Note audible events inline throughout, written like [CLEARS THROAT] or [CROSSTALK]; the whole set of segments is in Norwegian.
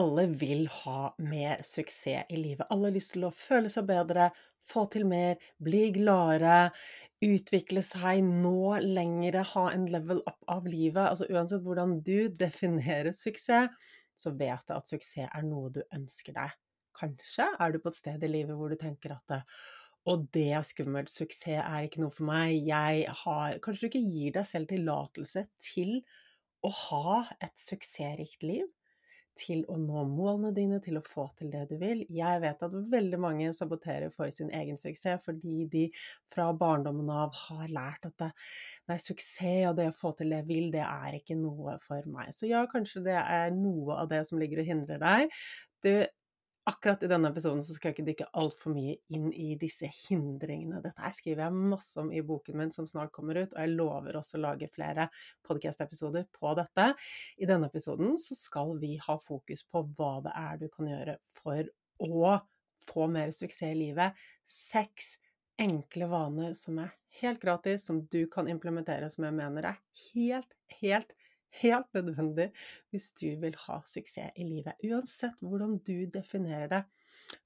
Alle vil ha mer suksess i livet. Alle har lyst til å føle seg bedre, få til mer, bli gladere, utvikle seg, nå lengre, ha en level up av livet. Altså uansett hvordan du [LAUGHS] definerer suksess, så vet jeg at suksess er noe du ønsker deg. Kanskje er du på et sted i livet hvor du tenker at og det er skummelt, suksess er ikke noe for meg, jeg har Kanskje du ikke gir deg selv tillatelse til å ha et suksessrikt liv? Til å nå målene dine, til å få til det du vil. Jeg vet at veldig mange saboterer for sin egen suksess fordi de fra barndommen av har lært at det, nei, suksess og det å få til det jeg vil, det er ikke noe for meg. Så ja, kanskje det er noe av det som ligger og hindrer deg. Du, akkurat i denne episoden så skal jeg ikke dykke altfor mye inn i disse hindringene. Dette her skriver jeg masse om i boken min som snart kommer ut, og jeg lover også å lage flere podkast-episoder på dette. I denne episoden så skal vi ha fokus på hva det er du kan gjøre for å få mer suksess i livet. Seks enkle vaner som er helt gratis, som du kan implementere, som jeg mener er helt, helt helt nødvendig hvis du vil ha suksess i livet. Uansett hvordan du definerer det.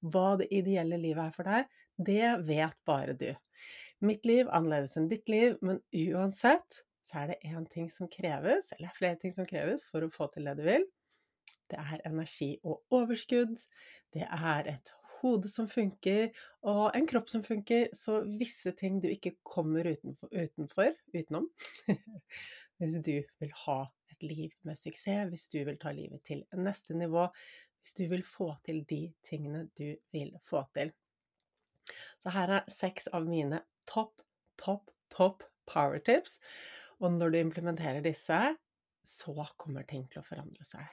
Hva det ideelle livet er for deg, det vet bare du. Mitt liv er annerledes enn ditt liv, men uansett så er det én ting som kreves, eller flere ting som kreves for å få til det du vil. Det er energi og overskudd. Det er et hode som funker, og en kropp som funker. Så visse ting du ikke kommer utenfor, utenfor utenom [LAUGHS] hvis du vil ha et liv med suksess, hvis du vil ta livet til neste nivå, hvis du vil få til de tingene du vil få til. Så her er seks av mine topp, topp, topp power tips, og når du implementerer disse, så kommer ting til å forandre seg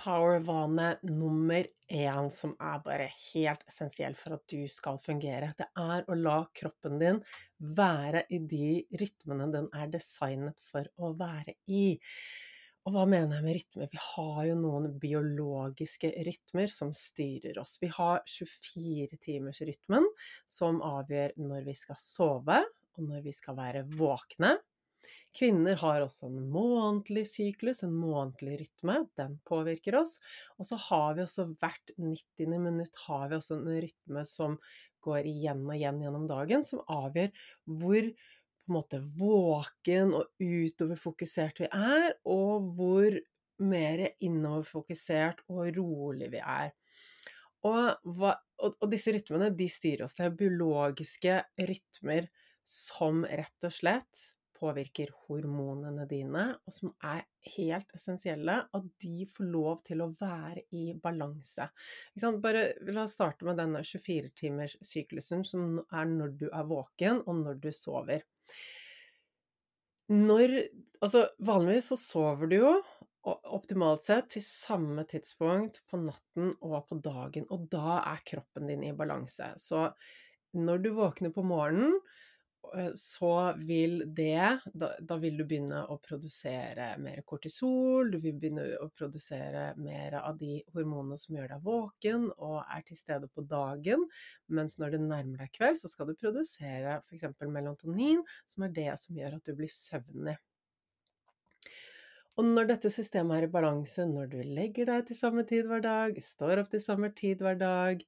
power-vane nummer én som er bare helt essensiell for at du skal fungere. Det er å la kroppen din være i de rytmene den er designet for å være i. Og hva mener jeg med rytme? Vi har jo noen biologiske rytmer som styrer oss. Vi har 24-timersrytmen som avgjør når vi skal sove, og når vi skal være våkne. Kvinner har også en månedlig syklus, en månedlig rytme. Den påvirker oss. Og så har vi også hvert 90. minutt har vi også en rytme som går igjen og igjen gjennom dagen, som avgjør hvor på en måte våken og utoverfokusert vi er, og hvor mer innoverfokusert og rolig vi er. Og, hva, og, og, disse rytmene de styrer oss. Det er biologiske rytmer som rett og slett påvirker hormonene dine, og som er helt essensielle, at de får lov til å være i balanse. Bare la oss starte med denne 24-timers syklusen, som er når du er våken, og når du sover. Når Altså, vanligvis så sover du jo optimalt sett til samme tidspunkt på natten og på dagen, og da er kroppen din i balanse. Så når du våkner på morgenen, så vil det da, da, vil du begynne å produsere mer kortisol, du vil begynne å produsere mer av de hormonene som gjør deg våken og er til stede på dagen, mens når det nærmer deg kveld, så skal du produsere f.eks. melatonin, som er det som gjør at du blir søvnig. Og når dette systemet er i balanse, når du legger deg til samme tid hver dag, står opp til samme tid hver dag,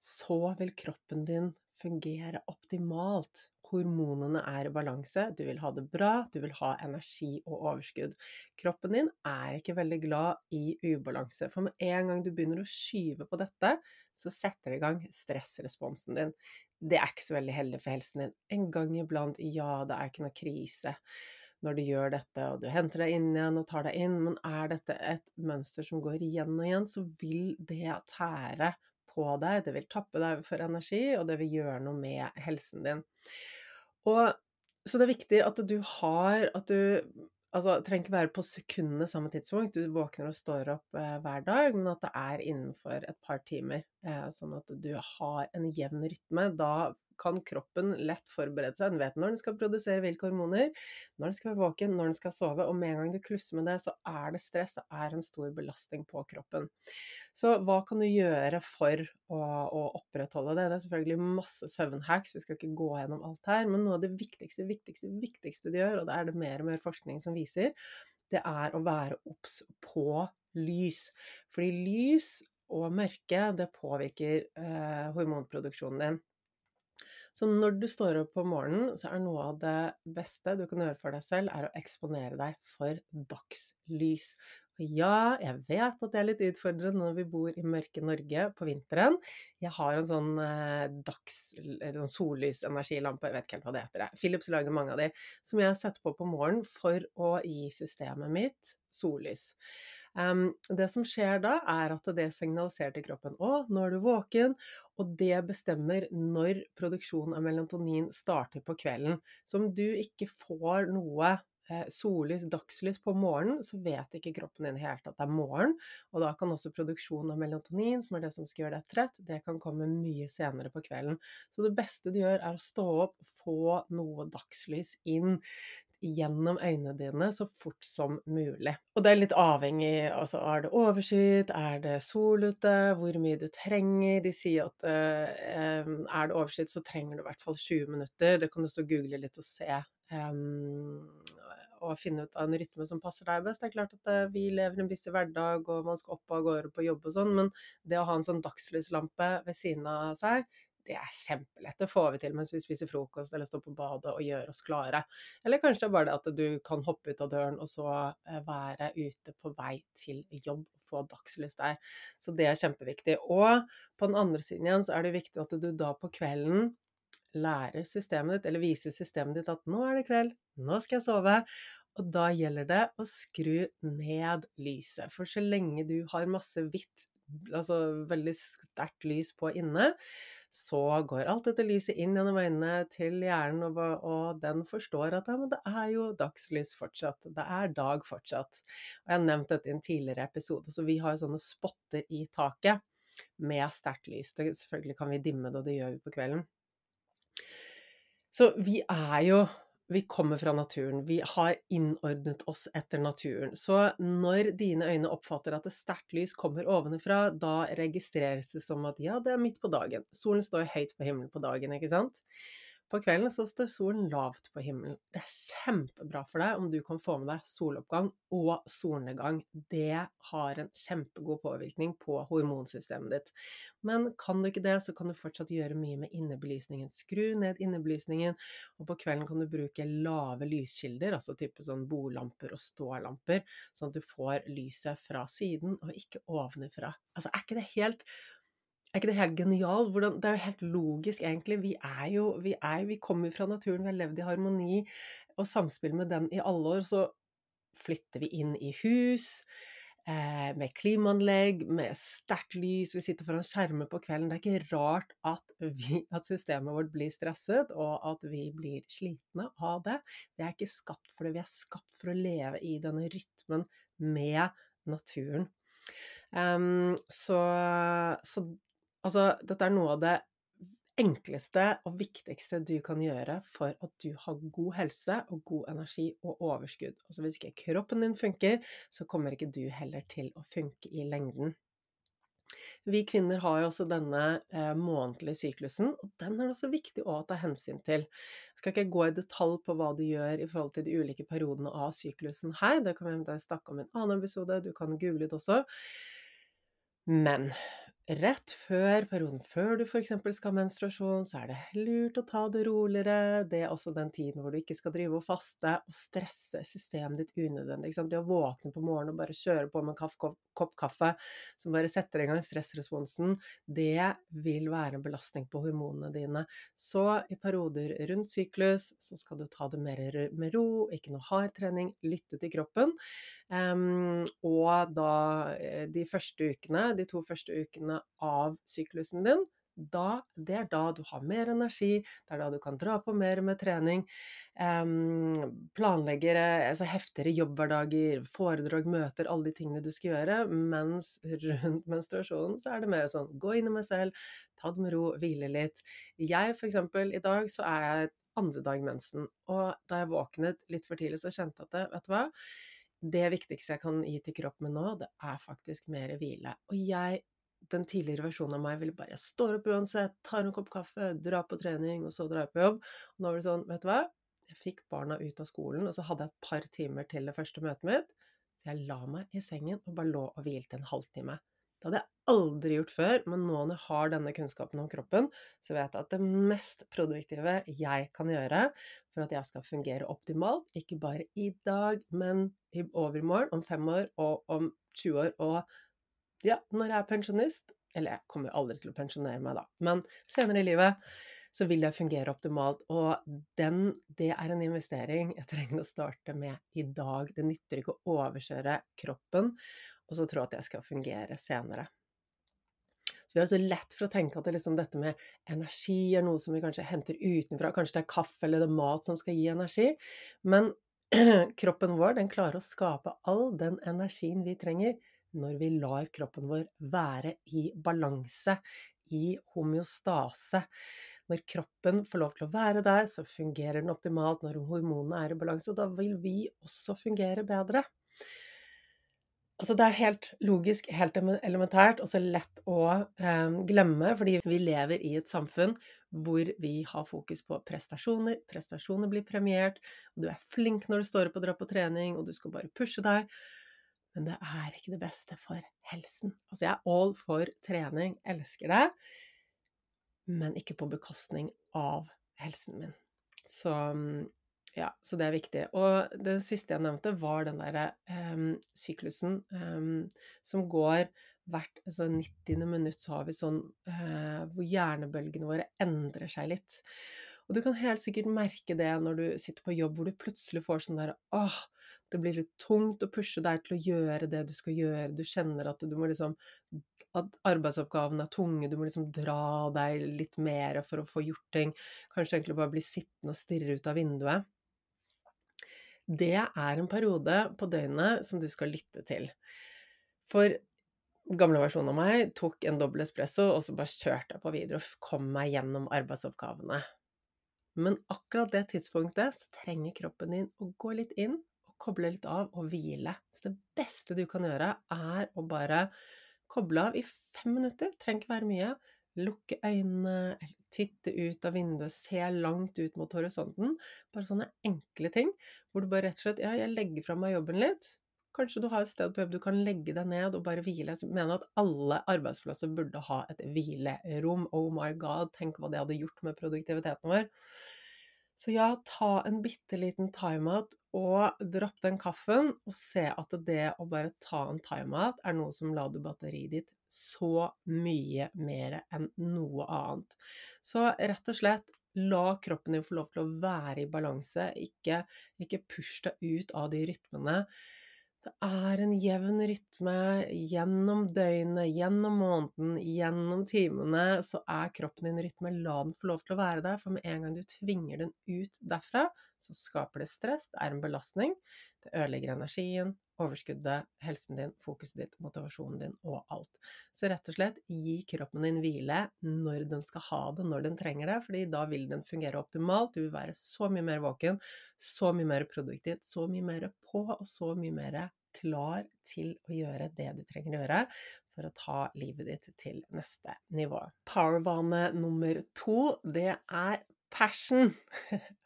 så vil kroppen din fungere optimalt hormonene er i balanse, du vil ha det bra, du vil ha energi og overskudd. Kroppen din er ikke veldig glad i ubalanse, for med en gang du begynner å skyve på dette, så setter det i gang stressresponsen din. Det er ikke så veldig heldig for helsen din. En gang iblant, ja, det er ikke noe krise når du gjør dette, og du henter deg inn igjen og tar deg inn, men er dette et mønster som går igjen og igjen, så vil det tære på deg, det vil tappe deg for energi, og det vil gjøre noe med helsen din. Og så det er viktig at du har At du Altså, trenger ikke være på sekundene samme tidspunkt, du våkner og står opp eh, hver dag, men at det er innenfor et par timer, eh, sånn at du har en jevn rytme. Da kan kroppen lett forberede seg. Den vet når den skal produsere hvilke hormoner, når den skal være våken, når den skal sove. Og med en gang du klusser med det, så er det stress. Det er en stor belastning på kroppen. Så hva kan du gjøre for å, å opprettholde det? Det er selvfølgelig masse søvnhacks, vi skal ikke gå gjennom alt her. Men noe av det viktigste, viktigste, viktigste du gjør, og det er det mer og mer forskning som viser, det er å være obs på lys. Fordi lys og mørke, det påvirker eh, hormonproduksjonen din. Så når du står opp på morgenen, så er noe av det beste du kan gjøre for deg selv, er å eksponere deg for dagslys. Og ja, jeg vet at det er litt utfordrende når vi bor i mørke Norge på vinteren. Jeg har en sånn eh, dags- sånn sollysenergilampe, jeg vet ikke helt hva det heter. Philips lager mange av de, som jeg setter på på morgenen for å gi systemet mitt sollys. Det som skjer da, er at det signaliserer til kroppen å, nå er du våken, og det bestemmer når produksjonen av melatonin starter på kvelden. Så om du ikke får noe eh, sollys, dagslys på morgenen, så vet ikke kroppen din helt at det er morgen. Og da kan også produksjonen av melatonin, som er det som skal gjøre deg trett, det kan komme mye senere på kvelden. Så det beste du gjør, er å stå opp, få noe dagslys inn gjennom øynene dine så fort som mulig. Og det er litt avhengig, altså er det overskyet, er det sol ute, hvor mye du trenger. De sier at uh, er det overskyet, så trenger du i hvert fall 20 minutter. Det kan du så google litt og se. Um, og finne ut av en rytme som passer deg best. Det er klart at uh, vi lever en busy hverdag, og man skal opp av gårde på jobb og sånn, men det å ha en sånn dagslyslampe ved siden av seg, det er kjempelett. Det får vi til mens vi spiser frokost eller står på badet og gjør oss klare. Eller kanskje det er bare det at du kan hoppe ut av døren og så eh, være ute på vei til jobb og få dagslys der. Så det er kjempeviktig. Og på den andre siden igjen så er det viktig at du da på kvelden lærer systemet ditt, eller viser systemet ditt at nå er det kveld, nå skal jeg sove. Og da gjelder det å skru ned lyset. For så lenge du har masse hvitt, altså veldig sterkt lys på inne, så går alt dette lyset inn gjennom øynene til hjernen, og, og den forstår at ja, det er jo dagslys fortsatt. Det er dag fortsatt. Og jeg har nevnt dette i en tidligere episode, så vi har sånne spotter i taket med sterkt lys. Det, selvfølgelig kan vi dimme det, og det gjør vi på kvelden. Så vi er jo vi kommer fra naturen, vi har innordnet oss etter naturen. Så når dine øyne oppfatter at et sterkt lys kommer ovenfra, da registreres det som at ja, det er midt på dagen. Solen står høyt på himmelen på dagen, ikke sant? På kvelden så står solen lavt på himmelen. Det er kjempebra for deg om du kan få med deg soloppgang og solnedgang. Det har en kjempegod påvirkning på hormonsystemet ditt. Men kan du ikke det, så kan du fortsatt gjøre mye med innebelysningen. Skru ned innebelysningen, og på kvelden kan du bruke lave lyskilder, altså type sånn bolamper og stålamper, sånn at du får lyset fra siden og ikke ovenfra. Altså, er ikke det helt er ikke det helt genialt? Det er jo helt logisk, egentlig. Vi er jo vi, er, vi kommer fra naturen, vi har levd i harmoni og samspill med den i alle år. Så flytter vi inn i hus eh, med klimaanlegg, med sterkt lys, vi sitter foran skjermer på kvelden. Det er ikke rart at, vi, at systemet vårt blir stresset, og at vi blir slitne av det. Vi er ikke skapt for det, vi er skapt for å leve i denne rytmen med naturen. Um, så, så Altså, dette er noe av det enkleste og viktigste du kan gjøre for at du har god helse og god energi og overskudd. Altså hvis ikke kroppen din funker, så kommer ikke du heller til å funke i lengden. Vi kvinner har jo også denne eh, månedlige syklusen, og den er det også viktig å ta hensyn til. Jeg skal ikke gå i detalj på hva du gjør i forhold til de ulike periodene av syklusen her, det kan vi snakke om i en annen episode, du kan google det også. Men rett før perioden før du f.eks. skal ha menstruasjon, så er det lurt å ta det roligere. Det er også den tiden hvor du ikke skal drive og faste og stresse systemet ditt unødvendig. Det å våkne på morgenen og bare kjøre på med en kopp, kopp kaffe som bare setter i gang stressresponsen, det vil være en belastning på hormonene dine. Så i perioder rundt syklus så skal du ta det mer med ro, ikke noe hard trening, lytte til kroppen. Um, og da eh, de første ukene, de to første ukene av syklusen din, da, det er da du har mer energi, det er da du kan dra på mer med trening. Um, planlegger altså heftigere jobbhverdager, foredrag, møter, alle de tingene du skal gjøre. Mens rundt [LAUGHS] menstruasjonen så er det mer sånn gå inn i meg selv, ta det med ro, hvile litt. Jeg eksempel, i dag så er jeg andre dag mensen, og da jeg våknet litt for tidlig, så kjente jeg at vet du hva det viktigste jeg kan gi til kroppen min nå, det er faktisk mer hvile. Og jeg, den tidligere versjonen av meg, ville bare jeg står opp uansett, tar en kopp kaffe, drar på trening, og så drar på jobb. Og nå var det sånn, vet du hva, jeg fikk barna ut av skolen, og så hadde jeg et par timer til det første møtet mitt. Så jeg la meg i sengen og bare lå og hvilte en halvtime. Det hadde jeg aldri gjort før, men nå når jeg har denne kunnskapen om kroppen, så vet jeg at det mest produktive jeg kan gjøre for at jeg skal fungere optimalt, ikke bare i dag, men i overmorgen, om fem år og om 20 år og ja, når jeg er pensjonist, eller jeg kommer aldri til å pensjonere meg da, men senere i livet, så vil jeg fungere optimalt. Og den, det er en investering jeg trenger å starte med i dag. Det nytter ikke å overkjøre kroppen og så tro at jeg skal fungere senere. Så vi har så lett for å tenke at det liksom dette med energi er noe som vi kanskje henter utenfra. Kanskje det er kaffe eller det er mat som skal gi energi. Men [CLEARS THROAT] kroppen vår den klarer å skape all den energien vi trenger når vi lar kroppen vår være i balanse, i homeostase. Når kroppen får lov til å være der, så fungerer den optimalt. Når hormonene er i balanse, da vil vi også fungere bedre. Altså det er helt logisk, helt elementært, og så lett å eh, glemme, fordi vi lever i et samfunn hvor vi har fokus på prestasjoner. Prestasjoner blir premiert, og du er flink når du står opp og drar på trening, og du skal bare pushe deg. Men det er ikke det beste for helsen. Altså, jeg er all for trening, elsker det, men ikke på bekostning av helsen min. Så ja, så det er viktig. Og det siste jeg nevnte, var den derre um, syklusen um, som går hvert altså 90. minutt, så har vi sånn uh, hvor hjernebølgene våre endrer seg litt. Og du kan helt sikkert merke det når du sitter på jobb hvor du plutselig får sånn der åh, det blir litt tungt å pushe deg til å gjøre det du skal gjøre. Du kjenner at du må liksom At arbeidsoppgavene er tunge, du må liksom dra deg litt mer for å få gjort ting. Kanskje egentlig bare bli sittende og stirre ut av vinduet. Det er en periode på døgnet som du skal lytte til. For gamle versjonen av meg tok en dobbel espresso, og så bare kjørte jeg på videre og kom meg gjennom arbeidsoppgavene. Men akkurat det tidspunktet så trenger kroppen din å gå litt inn og koble litt av og hvile. Så det beste du kan gjøre, er å bare koble av i fem minutter. Trenger ikke være mye. Lukke øynene, titte ut av vinduet, se langt ut mot horisonten. Bare sånne enkle ting hvor du bare rett og slett Ja, jeg legger fra meg jobben litt. Kanskje du har et sted på jobb du kan legge deg ned og bare hvile. Jeg mener at alle arbeidsplasser burde ha et hvilerom. Oh my god, tenk hva det hadde gjort med produktiviteten vår. Så ja, ta en bitte liten timeout og dropp den kaffen, og se at det å bare ta en timeout er noe som lader batteriet ditt så mye mer enn noe annet. Så rett og slett La kroppen din få lov til å være i balanse, ikke, ikke push deg ut av de rytmene. Det er en jevn rytme gjennom døgnet, gjennom måneden, gjennom timene. Så er kroppen din rytme. La den få lov til å være der, for med en gang du tvinger den ut derfra, så skaper det stress, det er en belastning. Det ødelegger energien, overskuddet, helsen din, fokuset ditt, motivasjonen din og alt. Så rett og slett gi kroppen din hvile når den skal ha det, når den trenger det, fordi da vil den fungere optimalt. Du vil være så mye mer våken, så mye mer produktiv, så mye mer på og så mye mer klar til å gjøre det du trenger å gjøre for å ta livet ditt til neste nivå. Powerbane nummer to, det er passion. [LAUGHS]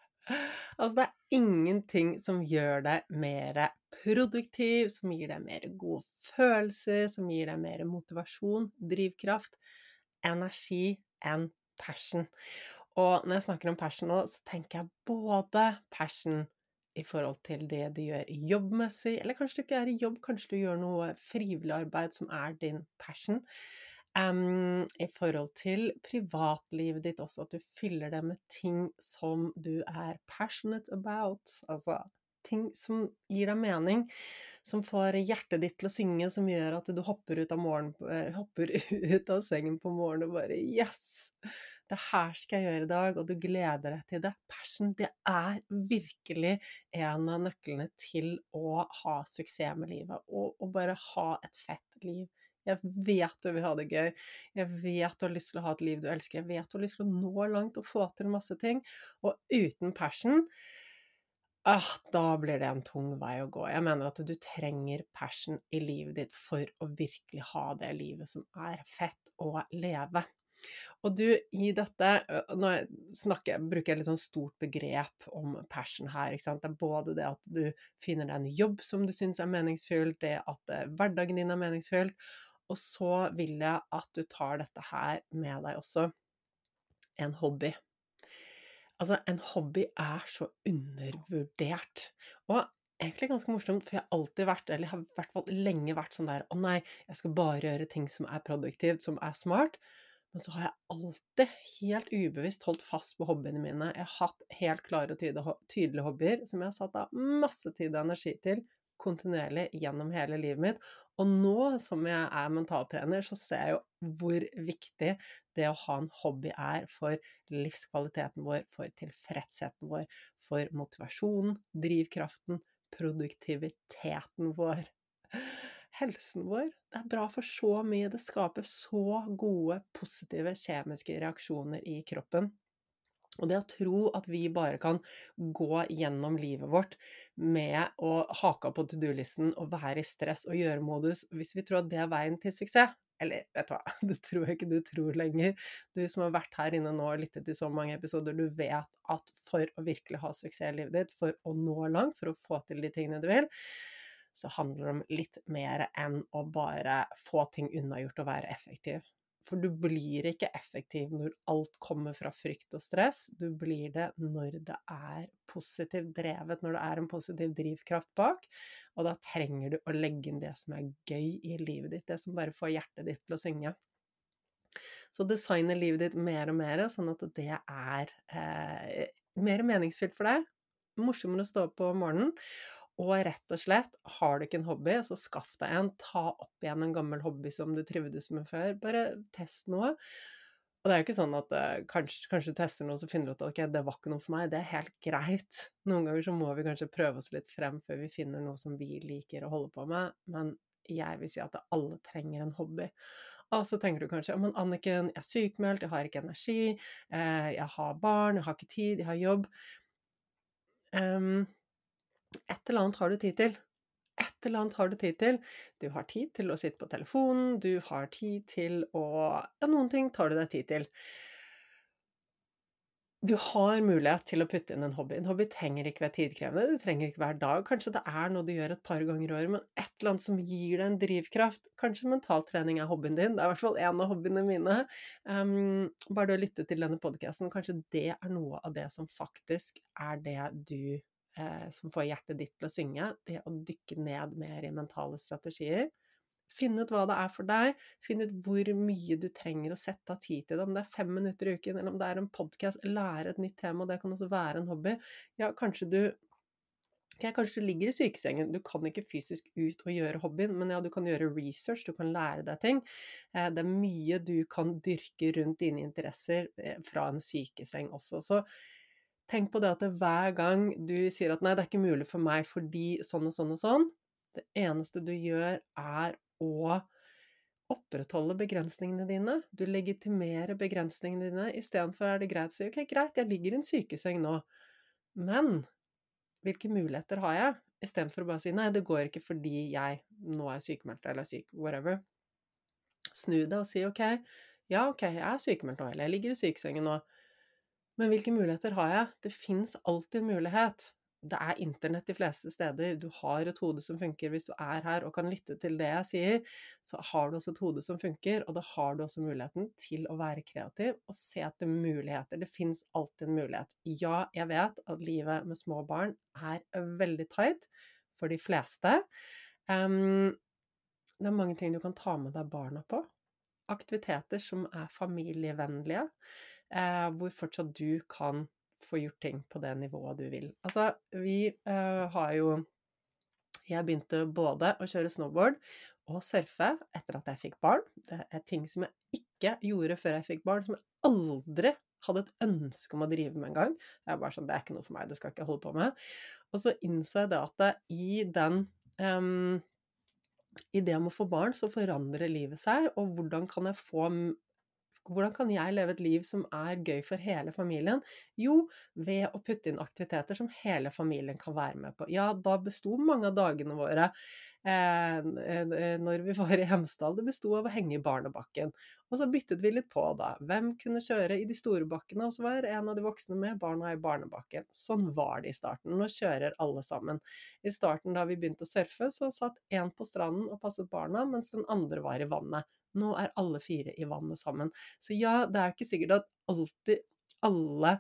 Altså, det er ingenting som gjør deg mer produktiv, som gir deg mer gode følelser, som gir deg mer motivasjon, drivkraft, energi enn passion. Og når jeg snakker om passion nå, så tenker jeg både passion i forhold til det du gjør jobbmessig, eller kanskje du ikke er i jobb, kanskje du gjør noe frivillig arbeid som er din passion. Um, I forhold til privatlivet ditt også, at du fyller det med ting som du er passionate about. Altså ting som gir deg mening, som får hjertet ditt til å synge, som gjør at du hopper ut av, morgen, eh, hopper [LAUGHS] ut av sengen på morgenen og bare Yes! Det her skal jeg gjøre i dag, og du gleder deg til det. Passion, det er virkelig en av nøklene til å ha suksess med livet, og, og bare ha et fett liv. Jeg vet du vil ha det gøy. Jeg vet du har lyst til å ha et liv du elsker. Jeg vet du har lyst til å nå langt og få til masse ting. Og uten passion ah, da blir det en tung vei å gå. Jeg mener at du trenger passion i livet ditt for å virkelig ha det livet som er fett å leve. Og du, i dette Nå snakker, bruker jeg litt sånn stort begrep om passion her. ikke sant? Det er både det at du finner deg en jobb som du syns er meningsfylt, det at hverdagen din er meningsfylt, og så vil jeg at du tar dette her med deg også. En hobby. Altså, en hobby er så undervurdert. Og egentlig ganske morsomt, for jeg har alltid vært, eller har i hvert fall lenge vært sånn der Å nei, jeg skal bare gjøre ting som er produktivt, som er smart. Men så har jeg alltid, helt ubevisst, holdt fast på hobbyene mine. Jeg har hatt helt klare og tydelige hobbyer som jeg har satt av masse tid og energi til kontinuerlig gjennom hele livet mitt. Og nå som jeg er mentaltrener, så ser jeg jo hvor viktig det å ha en hobby er for livskvaliteten vår, for tilfredsheten vår, for motivasjonen, drivkraften, produktiviteten vår. Helsen vår. Det er bra for så mye. Det skaper så gode, positive kjemiske reaksjoner i kroppen. Og det å tro at vi bare kan gå gjennom livet vårt med å hake på to do-listen og være i stress og gjøre-modus, hvis vi tror at det er veien til suksess Eller vet du hva, [LAUGHS] det tror jeg ikke du tror lenger. Du som har vært her inne nå og lyttet til så mange episoder, du vet at for å virkelig ha suksess i livet ditt, for å nå langt, for å få til de tingene du vil, så handler det om litt mer enn å bare få ting unnagjort og være effektiv. For du blir ikke effektiv når alt kommer fra frykt og stress. Du blir det når det er positivt drevet, når det er en positiv drivkraft bak. Og da trenger du å legge inn det som er gøy i livet ditt, det som bare får hjertet ditt til å synge. Så designe livet ditt mer og mer, sånn at det er eh, mer meningsfylt for deg. Morsommere å stå opp på morgenen. Og rett og slett, har du ikke en hobby, så skaff deg en. Ta opp igjen en gammel hobby som du trivdes med før. Bare test noe. Og det er jo ikke sånn at uh, kanskje, kanskje, du tester noe, så finner du ut at ok, det var ikke noe for meg. Det er helt greit. [LAUGHS] Noen ganger så må vi kanskje prøve oss litt frem før vi finner noe som vi liker å holde på med. Men jeg vil si at alle trenger en hobby. Og så tenker du kanskje men Anniken, jeg er sykmeldt, jeg har ikke energi, eh, jeg har barn, jeg har ikke tid, jeg har jobb. Um, et eller annet har du tid til. Et eller annet har du tid til. Du har tid til å sitte på telefonen, du har tid til å Ja, noen ting tar du deg tid til. Du har mulighet til å putte inn en hobby. En hobby trenger ikke være tidkrevende, det trenger ikke hver dag. Kanskje det er noe du gjør et par ganger i året, men et eller annet som gir deg en drivkraft. Kanskje mentaltrening er hobbyen din. Det er i hvert fall en av hobbyene mine. Um, bare det å lytte til denne podkasten, kanskje det er noe av det som faktisk er det du eh, som får hjertet ditt til å synge, det å dykke ned mer i mentale strategier. Finn ut hva det er for deg, finn ut hvor mye du trenger å sette av tid til det. Om det er fem minutter i uken, eller om det er en podkast, lære et nytt tema, det kan også være en hobby. Ja, kanskje du Okay, kanskje du ligger i sykesengen, du kan ikke fysisk ut og gjøre hobbyen, men ja, du kan gjøre research, du kan lære deg ting. Eh, det er mye du kan dyrke rundt dine interesser eh, fra en sykeseng også. Så Tenk på det at hver gang du sier at 'nei, det er ikke mulig for meg fordi sånn og sånn og sånn', det eneste du gjør, er å opprettholde begrensningene dine. Du legitimerer begrensningene dine. Istedenfor er det greit å si 'ok, greit, jeg ligger i en sykeseng nå', men hvilke muligheter har jeg? Istedenfor å bare si 'nei, det går ikke fordi jeg nå er sykemeldt eller er syk', whatever. Snu det og si 'ok, ja, ok, jeg er sykemeldt nå', eller 'jeg ligger i sykesengen nå'. Men hvilke muligheter har jeg? Det fins alltid en mulighet. Det er internett de fleste steder. Du har et hode som funker. Hvis du er her og kan lytte til det jeg sier, så har du også et hode som funker, og da har du også muligheten til å være kreativ og se etter muligheter. Det fins alltid en mulighet. Ja, jeg vet at livet med små barn er veldig tight for de fleste. Um, det er mange ting du kan ta med deg barna på. Aktiviteter som er familievennlige hvor fortsatt du kan få gjort ting på det nivået du vil. Altså, vi eh, har jo Jeg begynte både å kjøre snowboard og surfe etter at jeg fikk barn. Det er ting som jeg ikke gjorde før jeg fikk barn, som jeg aldri hadde et ønske om å drive med en gang. Jeg bare sånn, Det er ikke noe for meg, det skal jeg ikke holde på med. Og så innså jeg det at det, i den um, I det om å få barn, så forandrer livet seg, og hvordan kan jeg få hvordan kan jeg leve et liv som er gøy for hele familien? Jo, ved å putte inn aktiviteter som hele familien kan være med på. Ja, da besto mange av dagene våre eh, eh når vi [LAUGHS] var i Hemsedal, det besto av å henge i barnebakken. Og så byttet vi litt på, da. Hvem kunne kjøre i de store bakkene, og så var en av de voksne med barna i barnebakken. Sånn var det i starten. Nå kjører alle sammen. I starten da vi begynte å surfe, så satt én på stranden og passet barna, mens den andre var i vannet. Nå er alle fire i vannet sammen. Så ja, det er ikke sikkert at alltid alle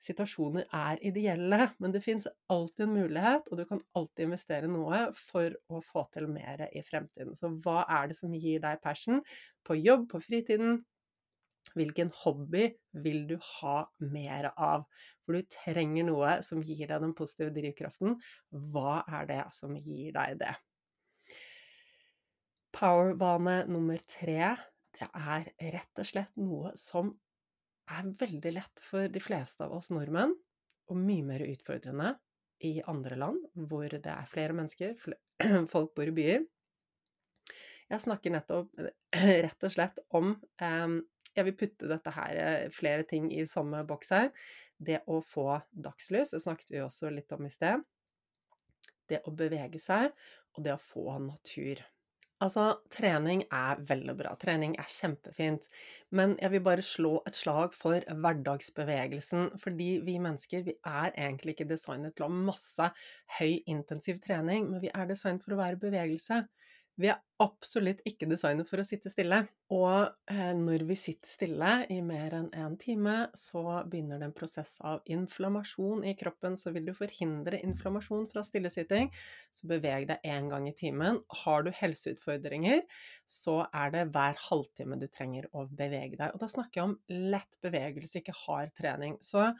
situasjoner er ideelle, men det fins alltid en mulighet, og du kan alltid investere noe for å få til mer i fremtiden. Så hva er det som gir deg passion på jobb, på fritiden, Hvilken hobby vil du ha mer av? For du trenger noe som gir deg den positive drivkraften. Hva er det som gir deg det? Power-vane nummer tre, det er rett og slett noe som er veldig lett for de fleste av oss nordmenn, og mye mer utfordrende i andre land hvor det er flere mennesker, [CLEARS THROAT] folk bor i byer. Jeg snakker nettopp [CLEARS THROAT] rett og slett om eh, Jeg vil putte dette her, eh, flere ting i samme boks her. Det å få dagslys, det snakket vi også litt om i sted. Det å bevege seg, og det å få natur. Altså, trening er veldig bra. Trening er kjempefint. Men jeg vil bare slå et slag for hverdagsbevegelsen, fordi vi mennesker, vi er egentlig ikke designet til å ha masse høy intensiv trening, men vi er designet for å være bevegelse. Vi er absolutt ikke designet for å sitte stille. Og eh, når vi sitter stille i mer enn én en time, så begynner det en prosess av inflammasjon i kroppen. Så vil du forhindre inflammasjon fra stillesitting, så beveg deg én gang i timen. Har du helseutfordringer, så er det hver halvtime du trenger å bevege deg. Og da snakker jeg om lett bevegelse, ikke hard trening. Så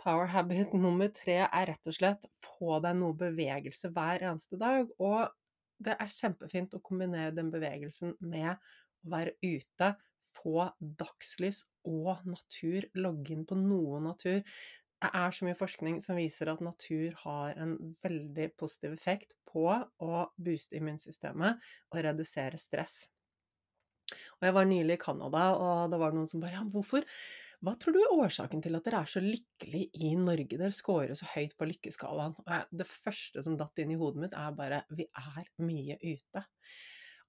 Power habit nummer tre er rett og slett få deg noe bevegelse hver eneste dag. Og det er kjempefint å kombinere den bevegelsen med å være ute, få dagslys og natur, logge inn på noe natur. Det er så mye forskning som viser at natur har en veldig positiv effekt på å booste immunsystemet og redusere stress. Og jeg var nylig i Canada, og det var noen som bare Ja, hvorfor Hva tror du er årsaken til at dere er så lykkelige i Norge? Dere scorer så høyt på lykkeskalaen. Og det første som datt inn i hodet mitt, er bare Vi er mye ute.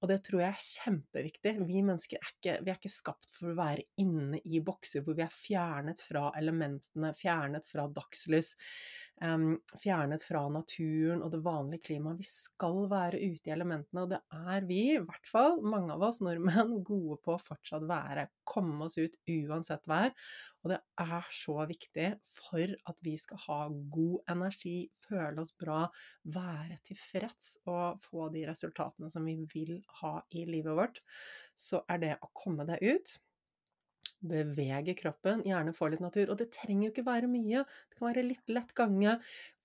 Og det tror jeg er kjempeviktig. Vi mennesker er ikke, vi er ikke skapt for å være inne i bokser hvor vi er fjernet fra elementene, fjernet fra dagslys, um, fjernet fra naturen og det vanlige klimaet. Vi skal være ute i elementene, og det er vi, i hvert fall mange av oss nordmenn, [LAUGHS] gode på å fortsatt være. Komme oss ut uansett vær. Og det er så viktig for at vi skal ha god energi, føle oss bra, være tilfreds og få de resultatene som vi vil ha i livet vårt. Så er det å komme deg ut Bevege kroppen, gjerne få litt natur. Og det trenger jo ikke være mye. Det kan være litt lett gange.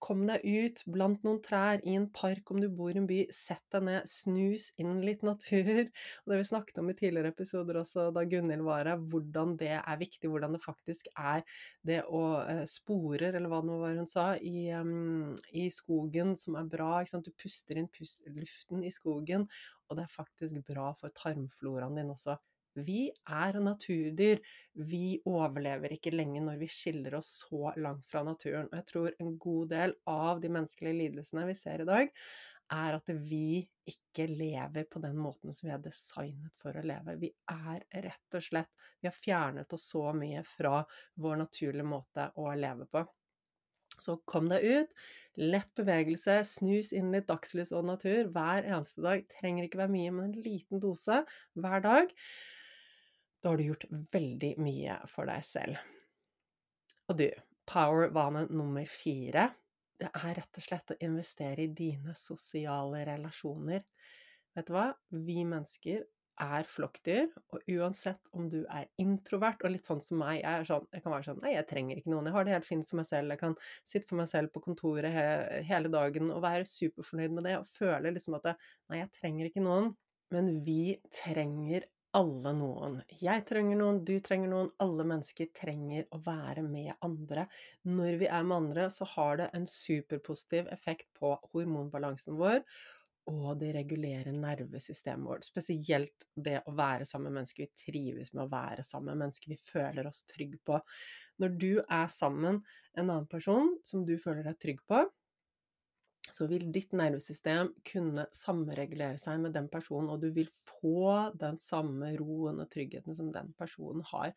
Kom deg ut blant noen trær, i en park om du bor i en by. Sett deg ned, snus inn litt natur. [LAUGHS] Og det vi snakket om i tidligere episoder også, da Gunhild var her, hvordan det er viktig, hvordan det faktisk er det å eh, sporer, eller hva det var hun sa, i, um, i skogen som er bra. Du puster inn pust, luften i skogen, og det er faktisk bra for tarmfloraen din også. Vi er naturdyr. Vi overlever ikke lenge når vi skiller oss så langt fra naturen. Og jeg tror en god del av de menneskelige lidelsene vi ser i dag, er at vi ikke lever på den måten som vi er designet for å leve. Vi er rett og slett Vi har fjernet oss så mye fra vår naturlige måte å leve på. Så kom deg ut. Lett bevegelse, snus inn litt dagslys og natur hver eneste dag. Trenger ikke være mye, men en liten dose hver dag da har du gjort veldig mye for deg selv. Og du, power-vane nummer fire, det er rett og slett å investere i dine sosiale relasjoner. Vet du hva? Vi mennesker er flokkdyr, og uansett om du er introvert og litt sånn som meg, jeg, sånn, jeg kan være sånn Nei, jeg trenger ikke noen, jeg har det helt fint for meg selv, jeg kan sitte for meg selv på kontoret he hele dagen og være superfornøyd med det og føle liksom at Nei, jeg trenger ikke noen. Men vi trenger alle noen. Jeg trenger noen, du trenger noen, alle mennesker trenger å være med andre. Når vi er med andre, så har det en superpositiv effekt på hormonbalansen vår, og det regulerer nervesystemet vårt. Spesielt det å være sammen med mennesker vi trives med å være sammen med, mennesker vi føler oss trygge på. Når du er sammen en annen person som du føler deg trygg på, så vil ditt nervesystem kunne samregulere seg med den personen, og du vil få den samme roen og tryggheten som den personen har.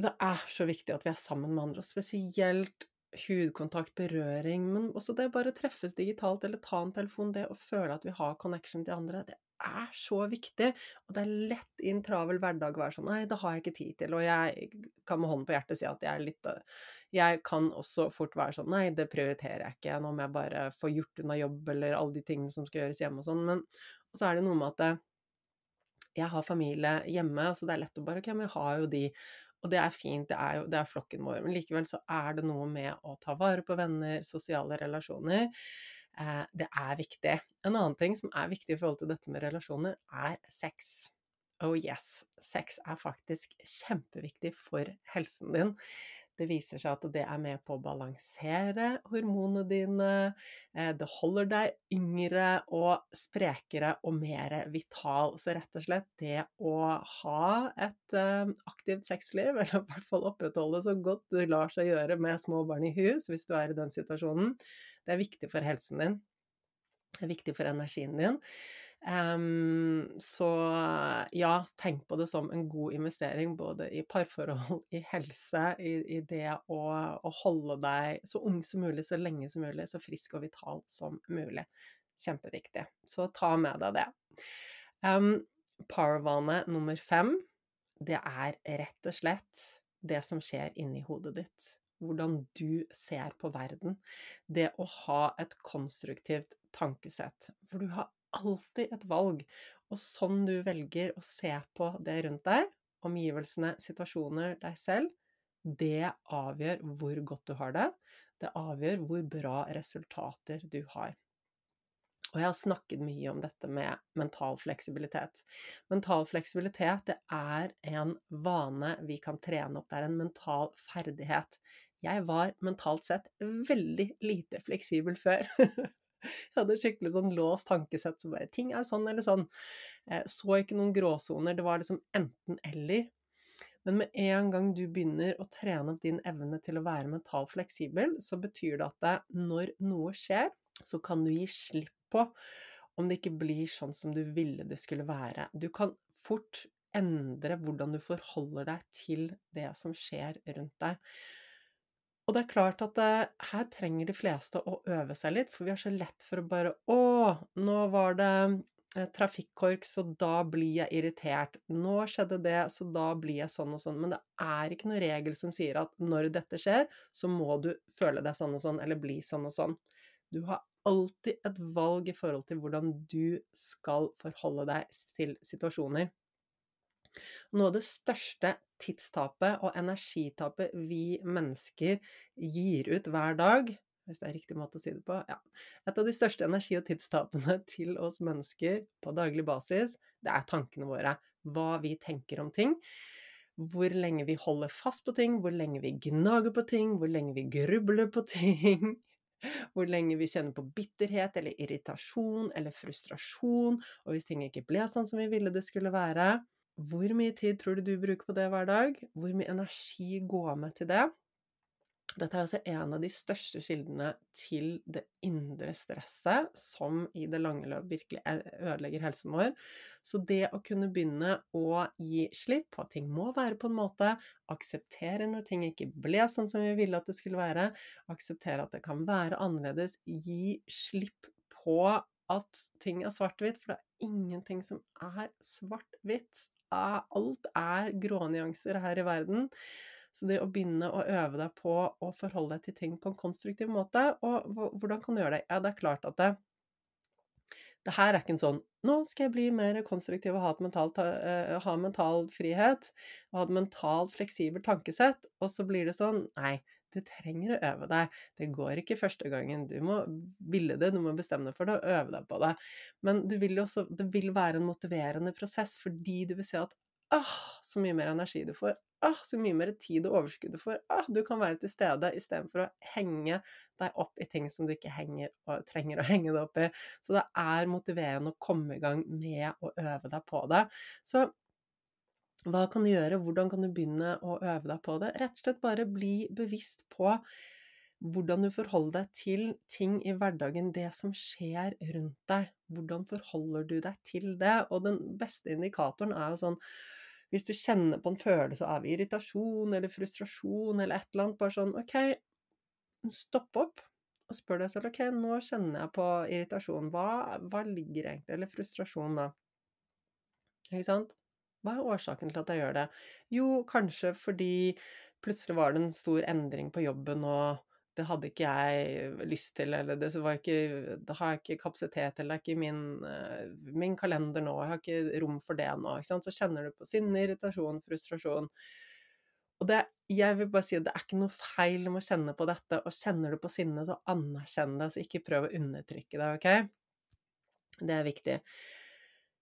Det er så viktig at vi er sammen med andre, og spesielt hudkontakt, berøring, men også det bare treffes digitalt eller ta en telefon, det å føle at vi har connection til andre, det er så viktig. Og det er lett i en travel hverdag å være sånn Nei, det har jeg ikke tid til. Og jeg kan med hånden på hjertet si at jeg er litt Jeg kan også fort være sånn Nei, det prioriterer jeg ikke. Nå må jeg bare få gjort unna jobb eller alle de tingene som skal gjøres hjemme og sånn. Men så er det noe med at jeg har familie hjemme, så det er lett å bare Ok, men jeg har jo de. Og det er fint, det er jo det er flokken vår. Men likevel så er det noe med å ta vare på venner, sosiale relasjoner. Eh, det er viktig. En annen ting som er viktig i forhold til dette med relasjoner, er sex. Oh yes, sex er faktisk kjempeviktig for helsen din. Det viser seg at det er med på å balansere hormonene dine. Eh, det holder deg yngre og sprekere og mer vital. Så rett og slett det å ha et eh, aktivt sexliv, eller i hvert fall opprettholde så godt det lar seg gjøre med små barn i hus, hvis du er i den situasjonen, det er viktig for helsen din. Det er viktig for energien din. Um, så ja, tenk på det som en god investering både i parforhold, i helse, i, i det å, å, holde deg så ung som mulig, så lenge som mulig, så frisk og vital som mulig. Kjempeviktig. Så ta med deg det. Um, Powervane nummer fem, det er rett og slett det som skjer inni hodet ditt. Hvordan du ser på verden. Det å ha et konstruktivt tankesett. For du har alltid et valg. Og sånn du velger å se på det rundt deg, omgivelsene, situasjoner, deg selv, det avgjør hvor godt du har det. Det avgjør hvor bra resultater du har. Og jeg har snakket mye om dette med mental fleksibilitet. Mental fleksibilitet det er en vane vi kan trene opp. Det er en mental ferdighet. Jeg var mentalt sett veldig lite fleksibel før. Jeg hadde skikkelig sånn låst tankesett som bare Ting er sånn eller sånn. Jeg så ikke noen gråsoner. Det var liksom enten-eller. Men med en gang du begynner å trene opp din evne til å være mentalt fleksibel, så betyr det at når noe skjer, så kan du gi slipp på om det ikke blir sånn som du ville det skulle være. Du kan fort endre hvordan du forholder deg til det som skjer rundt deg. Og det er klart at uh, her trenger de fleste å øve seg litt, for vi har så lett for å bare Å, nå var det eh, trafikkork, så da blir jeg irritert. Nå skjedde det, så da blir jeg sånn og sånn. Men det er ikke noen regel som sier at når dette skjer, så må du føle deg sånn og sånn, eller bli sånn og sånn. Du har alltid et valg i forhold til hvordan du skal forholde deg til situasjoner. Noe av det største tidstapet og energitapet vi mennesker gir ut hver dag, hvis det er riktig måte å si det på ja. Et av de største energi- og tidstapene [LAUGHS] til oss mennesker på daglig basis, det er tankene våre. Hva vi tenker om ting. Hvor lenge vi holder fast på ting, hvor lenge vi gnager på ting, hvor lenge vi grubler på ting. [LAUGHS] Hvor lenge vi kjenner på bitterhet eller irritasjon eller frustrasjon, og hvis ting ikke ble sånn som vi ville det skulle være. Hvor mye tid tror du du bruker på det hver dag? Hvor mye energi går med til det? Dette er altså en av de største kildene til det indre stresset, som i det lange løp virkelig ødelegger helsen vår. Så det å kunne begynne å gi slipp på at ting må være på en måte, akseptere når ting ikke ble sånn som vi ville at det skulle være, akseptere at det kan være annerledes, gi slipp på at ting er svart-hvitt, for det er ingenting som er svart-hvitt alt er grånyanser her i verden. Så det å begynne å øve deg på å forholde deg til ting på en konstruktiv måte Og hvordan kan du gjøre det? Ja, det er klart at det, det her er ikke en sånn 'Nå skal jeg bli mer konstruktiv og ha, mentalt, uh, ha mental frihet' og ha et mentalt fleksibelt tankesett, og så blir det sånn Nei, du trenger å øve deg. Det går ikke første gangen. Du må ville det, du må bestemme deg for det og øve deg på det. Men vil også, det vil være en motiverende prosess fordi du vil se at åh, så mye mer energi du får. Åh, så mye mer tid og overskudd du får. Åh, du kan være til stede istedenfor å henge deg opp i ting som du ikke henger trenger å [LAUGHS] henge deg opp i. Så det er motiverende å komme i gang med å øve deg på det. Så hva kan du gjøre, hvordan kan du begynne å øve deg på det? Rett og slett bare bli bevisst på hvordan du forholder deg til ting i hverdagen, det som skjer rundt deg. Hvordan forholder du deg til det? Og den beste indikatoren er jo sånn hvis du kjenner på en følelse av irritasjon eller frustrasjon eller et eller annet, bare sånn OK, stopp opp og spør deg selv OK, nå kjenner jeg på irritasjon. Hva, hva ligger egentlig Eller frustrasjon, da. Ikke sant? Hva er årsaken til at jeg gjør det? Jo, kanskje fordi plutselig var det en stor endring på jobben, og det hadde ikke jeg lyst til, eller det, ikke, det har jeg ikke kapasitet til, det er ikke min, uh, min, kalender nå, jeg har ikke rom for det nå. Så kjenner du på sinne, irritasjon, frustrasjon. Og det, jeg vil bare si at det er ikke noe feil med å kjenne på dette, og kjenner du på sinne, så anerkjenn det, så ikke prøv å undertrykke det, OK? Det er viktig.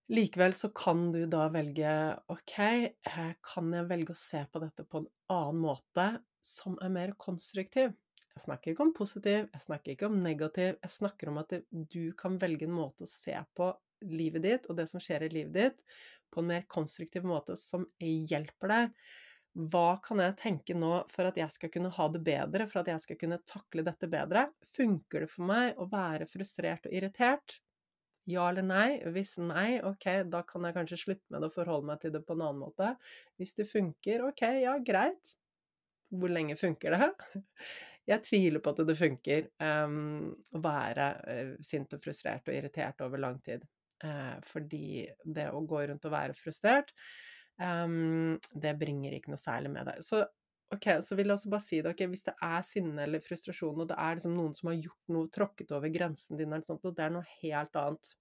Likevel så kan du da velge OK, eh, kan jeg velge å se på dette på en annen måte som er mer konstruktiv? Jeg snakker ikke om positiv, jeg snakker ikke om negativ, jeg snakker om at du kan velge en måte å se på livet ditt og det som skjer i livet ditt, på en mer konstruktiv måte som hjelper deg. Hva kan jeg tenke nå for at jeg skal kunne ha det bedre, for at jeg skal kunne takle dette bedre? Funker det for meg å være frustrert og irritert? Ja eller nei? Hvis nei, ok, da kan jeg kanskje slutte med det og forholde meg til det på en annen måte. Hvis det funker, ok, ja, greit. Hvor lenge funker det? [LAUGHS] Jeg tviler på at det funker um, å være uh, sint og frustrert og irritert over lang tid. Uh, fordi det å gå rundt og være frustrert, um, det bringer ikke noe særlig med deg. Så ok, så vil jeg også bare si det, okay, hvis det er sinne eller frustrasjon, og det er liksom noen som har gjort noe, tråkket over grensen din, sånt, og det er noe helt annet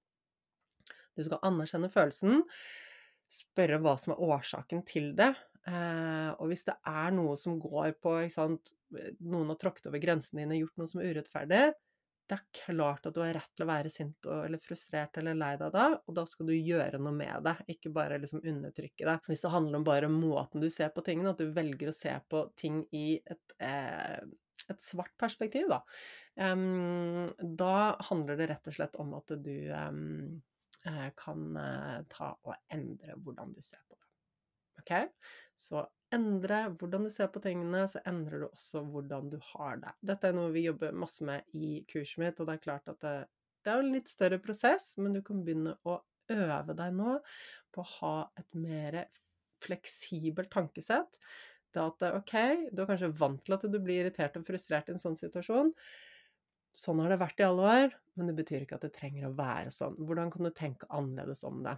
Du skal anerkjenne følelsen, spørre hva som er årsaken til det, Eh, og hvis det er noe som går på sant, Noen har tråkket over grensen din og gjort noe som er urettferdig. Det er klart at du har rett til å være sint eller frustrert eller lei deg da, og da skal du gjøre noe med det, ikke bare liksom undertrykke det. Hvis det handler om bare måten du ser på tingene, at du velger å se på ting i et, eh, et svart perspektiv, da, um, da handler det rett og slett om at du um, kan uh, ta og endre hvordan du ser på det. Ok? Så endre hvordan du ser på tingene, så endrer du også hvordan du har det. Dette er noe vi jobber masse med i kurset mitt, og det er klart at det, det er en litt større prosess, men du kan begynne å øve deg nå på å ha et mer fleksibelt tankesett. Det at ok, du er kanskje vant til at du blir irritert og frustrert i en sånn situasjon. Sånn har det vært i alle år, men det betyr ikke at det trenger å være sånn. Hvordan kan du tenke annerledes om det?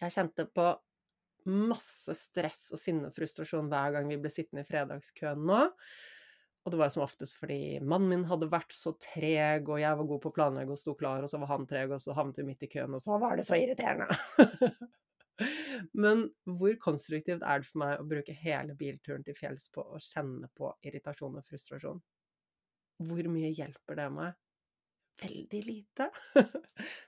Jeg kjente på masse stress og sinne og frustrasjon hver gang vi ble sittende i fredagskøen nå. Og det var som oftest fordi mannen min hadde vært så treg, og jeg var god på å planlegge og sto klar, og så var han treg, og så havnet vi midt i køen, og så var det så irriterende! [LAUGHS] Men hvor konstruktivt er det for meg å bruke hele bilturen til fjells på å kjenne på irritasjon og frustrasjon? Hvor mye hjelper det meg? Veldig lite. [LAUGHS]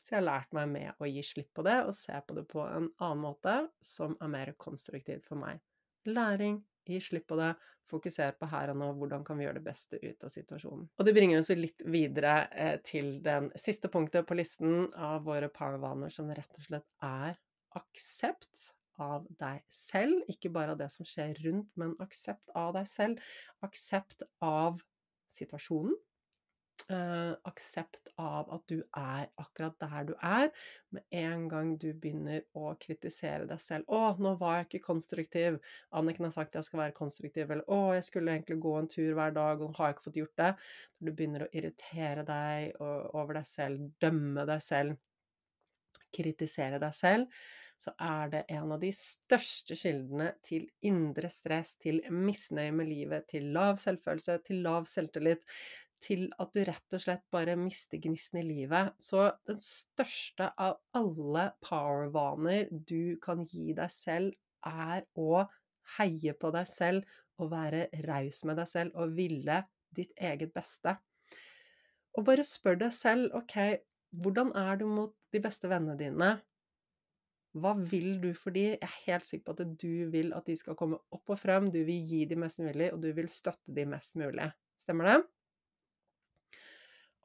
Så jeg har lært meg med å gi slipp på det, og se på det på en annen måte som er mer konstruktivt for meg. Læring, gi slipp på det, fokuser på her og nå, hvordan kan vi gjøre det beste ut av situasjonen. Og det bringer oss litt videre eh, til den siste punktet på listen av våre powervaner, som rett og slett er aksept av deg selv. Ikke bare av det som skjer rundt, men aksept av deg selv. Aksept av situasjonen, eh, aksept av at du er akkurat der du er. Med en gang du begynner å kritisere deg selv 'Å, nå var jeg ikke konstruktiv. Anniken har sagt jeg skal være konstruktiv.' Eller 'Å, jeg skulle egentlig gå en tur hver dag, og nå har jeg ikke fått gjort det.' Når du begynner å irritere deg over deg selv, dømme deg selv, kritisere deg selv, så er det en av de største kildene til indre stress, til misnøye med livet, til lav selvfølelse, til lav selvtillit, til at du rett og slett bare mister gnisten i livet. Så den største av alle powervaner du kan gi deg selv, er å heie på deg selv og være raus med deg selv og ville ditt eget beste. Og bare spør deg selv, ok, hvordan er du mot de beste vennene dine? Hva vil du for de? Jeg er helt sikker på at du vil at de skal komme opp og frem, du vil gi dem mest mulig, og du vil støtte dem mest mulig. Stemmer det?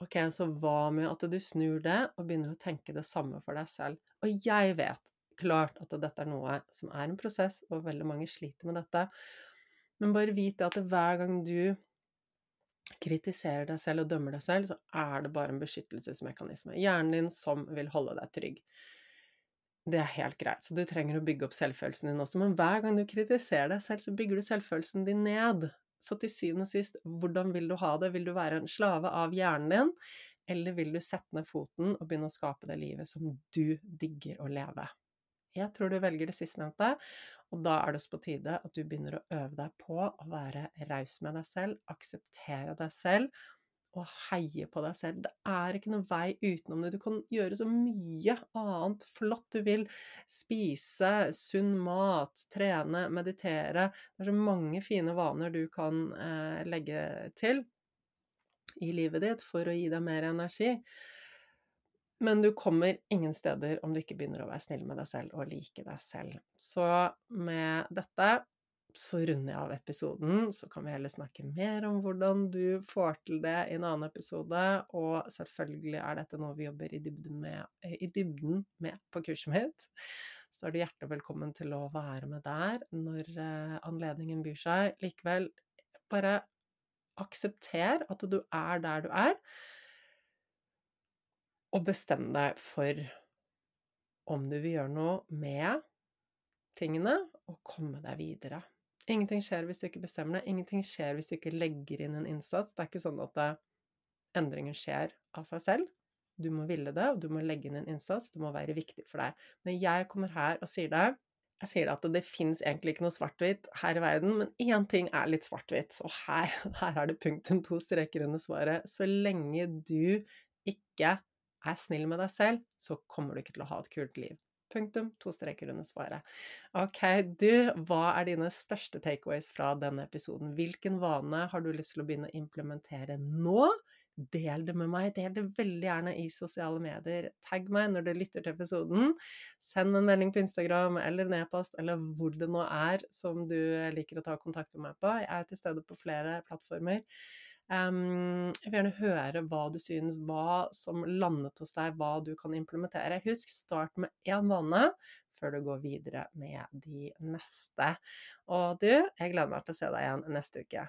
Ok, så hva med at du snur det og begynner å tenke det samme for deg selv? Og jeg vet klart at dette er noe som er en prosess, og veldig mange sliter med dette, men bare vit at hver gang du kritiserer deg selv og dømmer deg selv, så er det bare en beskyttelsesmekanisme. Hjernen din som vil holde deg trygg. Det er helt greit, så du trenger å bygge opp selvfølelsen din også, men hver gang du kritiserer deg selv, så bygger du selvfølelsen din ned. Så til syvende og sist, hvordan vil du ha det? Vil du være en slave av hjernen din, eller vil du sette ned foten og begynne å skape det livet som du digger å leve? Jeg tror du velger det sistnevnte, Og da er det på tide at du begynner å øve deg på å være raus med deg selv, akseptere deg selv og heie på deg selv. Det er ikke noen vei utenom det. Du kan gjøre så mye annet flott du vil. Spise sunn mat, trene, meditere. Det er så mange fine vaner du kan eh, legge til i livet ditt for å gi deg mer energi. Men du kommer ingen steder om du ikke begynner å være snill med deg selv og like deg selv. Så med dette så runder jeg av episoden, så kan vi heller snakke mer om hvordan du får til det i en annen episode. Og selvfølgelig er dette noe vi jobber i dybden med, i dybden med på kurset mitt. Så er du hjertelig velkommen til å være med der når eh, anledningen byr seg. Likevel, bare aksepter at du er der du er, og bestem deg for om du vil gjøre noe med tingene og komme deg videre. Ingenting skjer hvis du ikke bestemmer deg, ingenting skjer hvis du ikke legger inn en innsats. Det er ikke sånn at det, endringen skjer av seg selv. Du må ville det, og du må legge inn en innsats. Det må være viktig for deg. Men jeg kommer her og sier det. Jeg sier det at det fins egentlig ikke noe svart-hvitt her i verden, men én ting er litt svart-hvitt, og her, [LAUGHS] her er det punktum to streker under svaret. Så lenge du ikke er snill med deg selv, så kommer du ikke til å ha et kult liv. Punktum. To streker under svaret. Ok, du, hva er dine største takeaways fra denne episoden? Hvilken vane har du lyst til å begynne å implementere nå? Del det med meg. Del det veldig gjerne i sosiale medier. Tagg meg når du lytter til episoden. Send meg en melding på Instagram eller en e-post, eller hvor det nå er som du liker å ta kontakt med meg på. Jeg er til stede på flere plattformer. Um, jeg vil gjerne høre hva du synes, hva som landet hos deg, hva du kan implementere. Husk, start med én vane før du går videre med de neste. Og du, jeg gleder meg til å se deg igjen neste uke.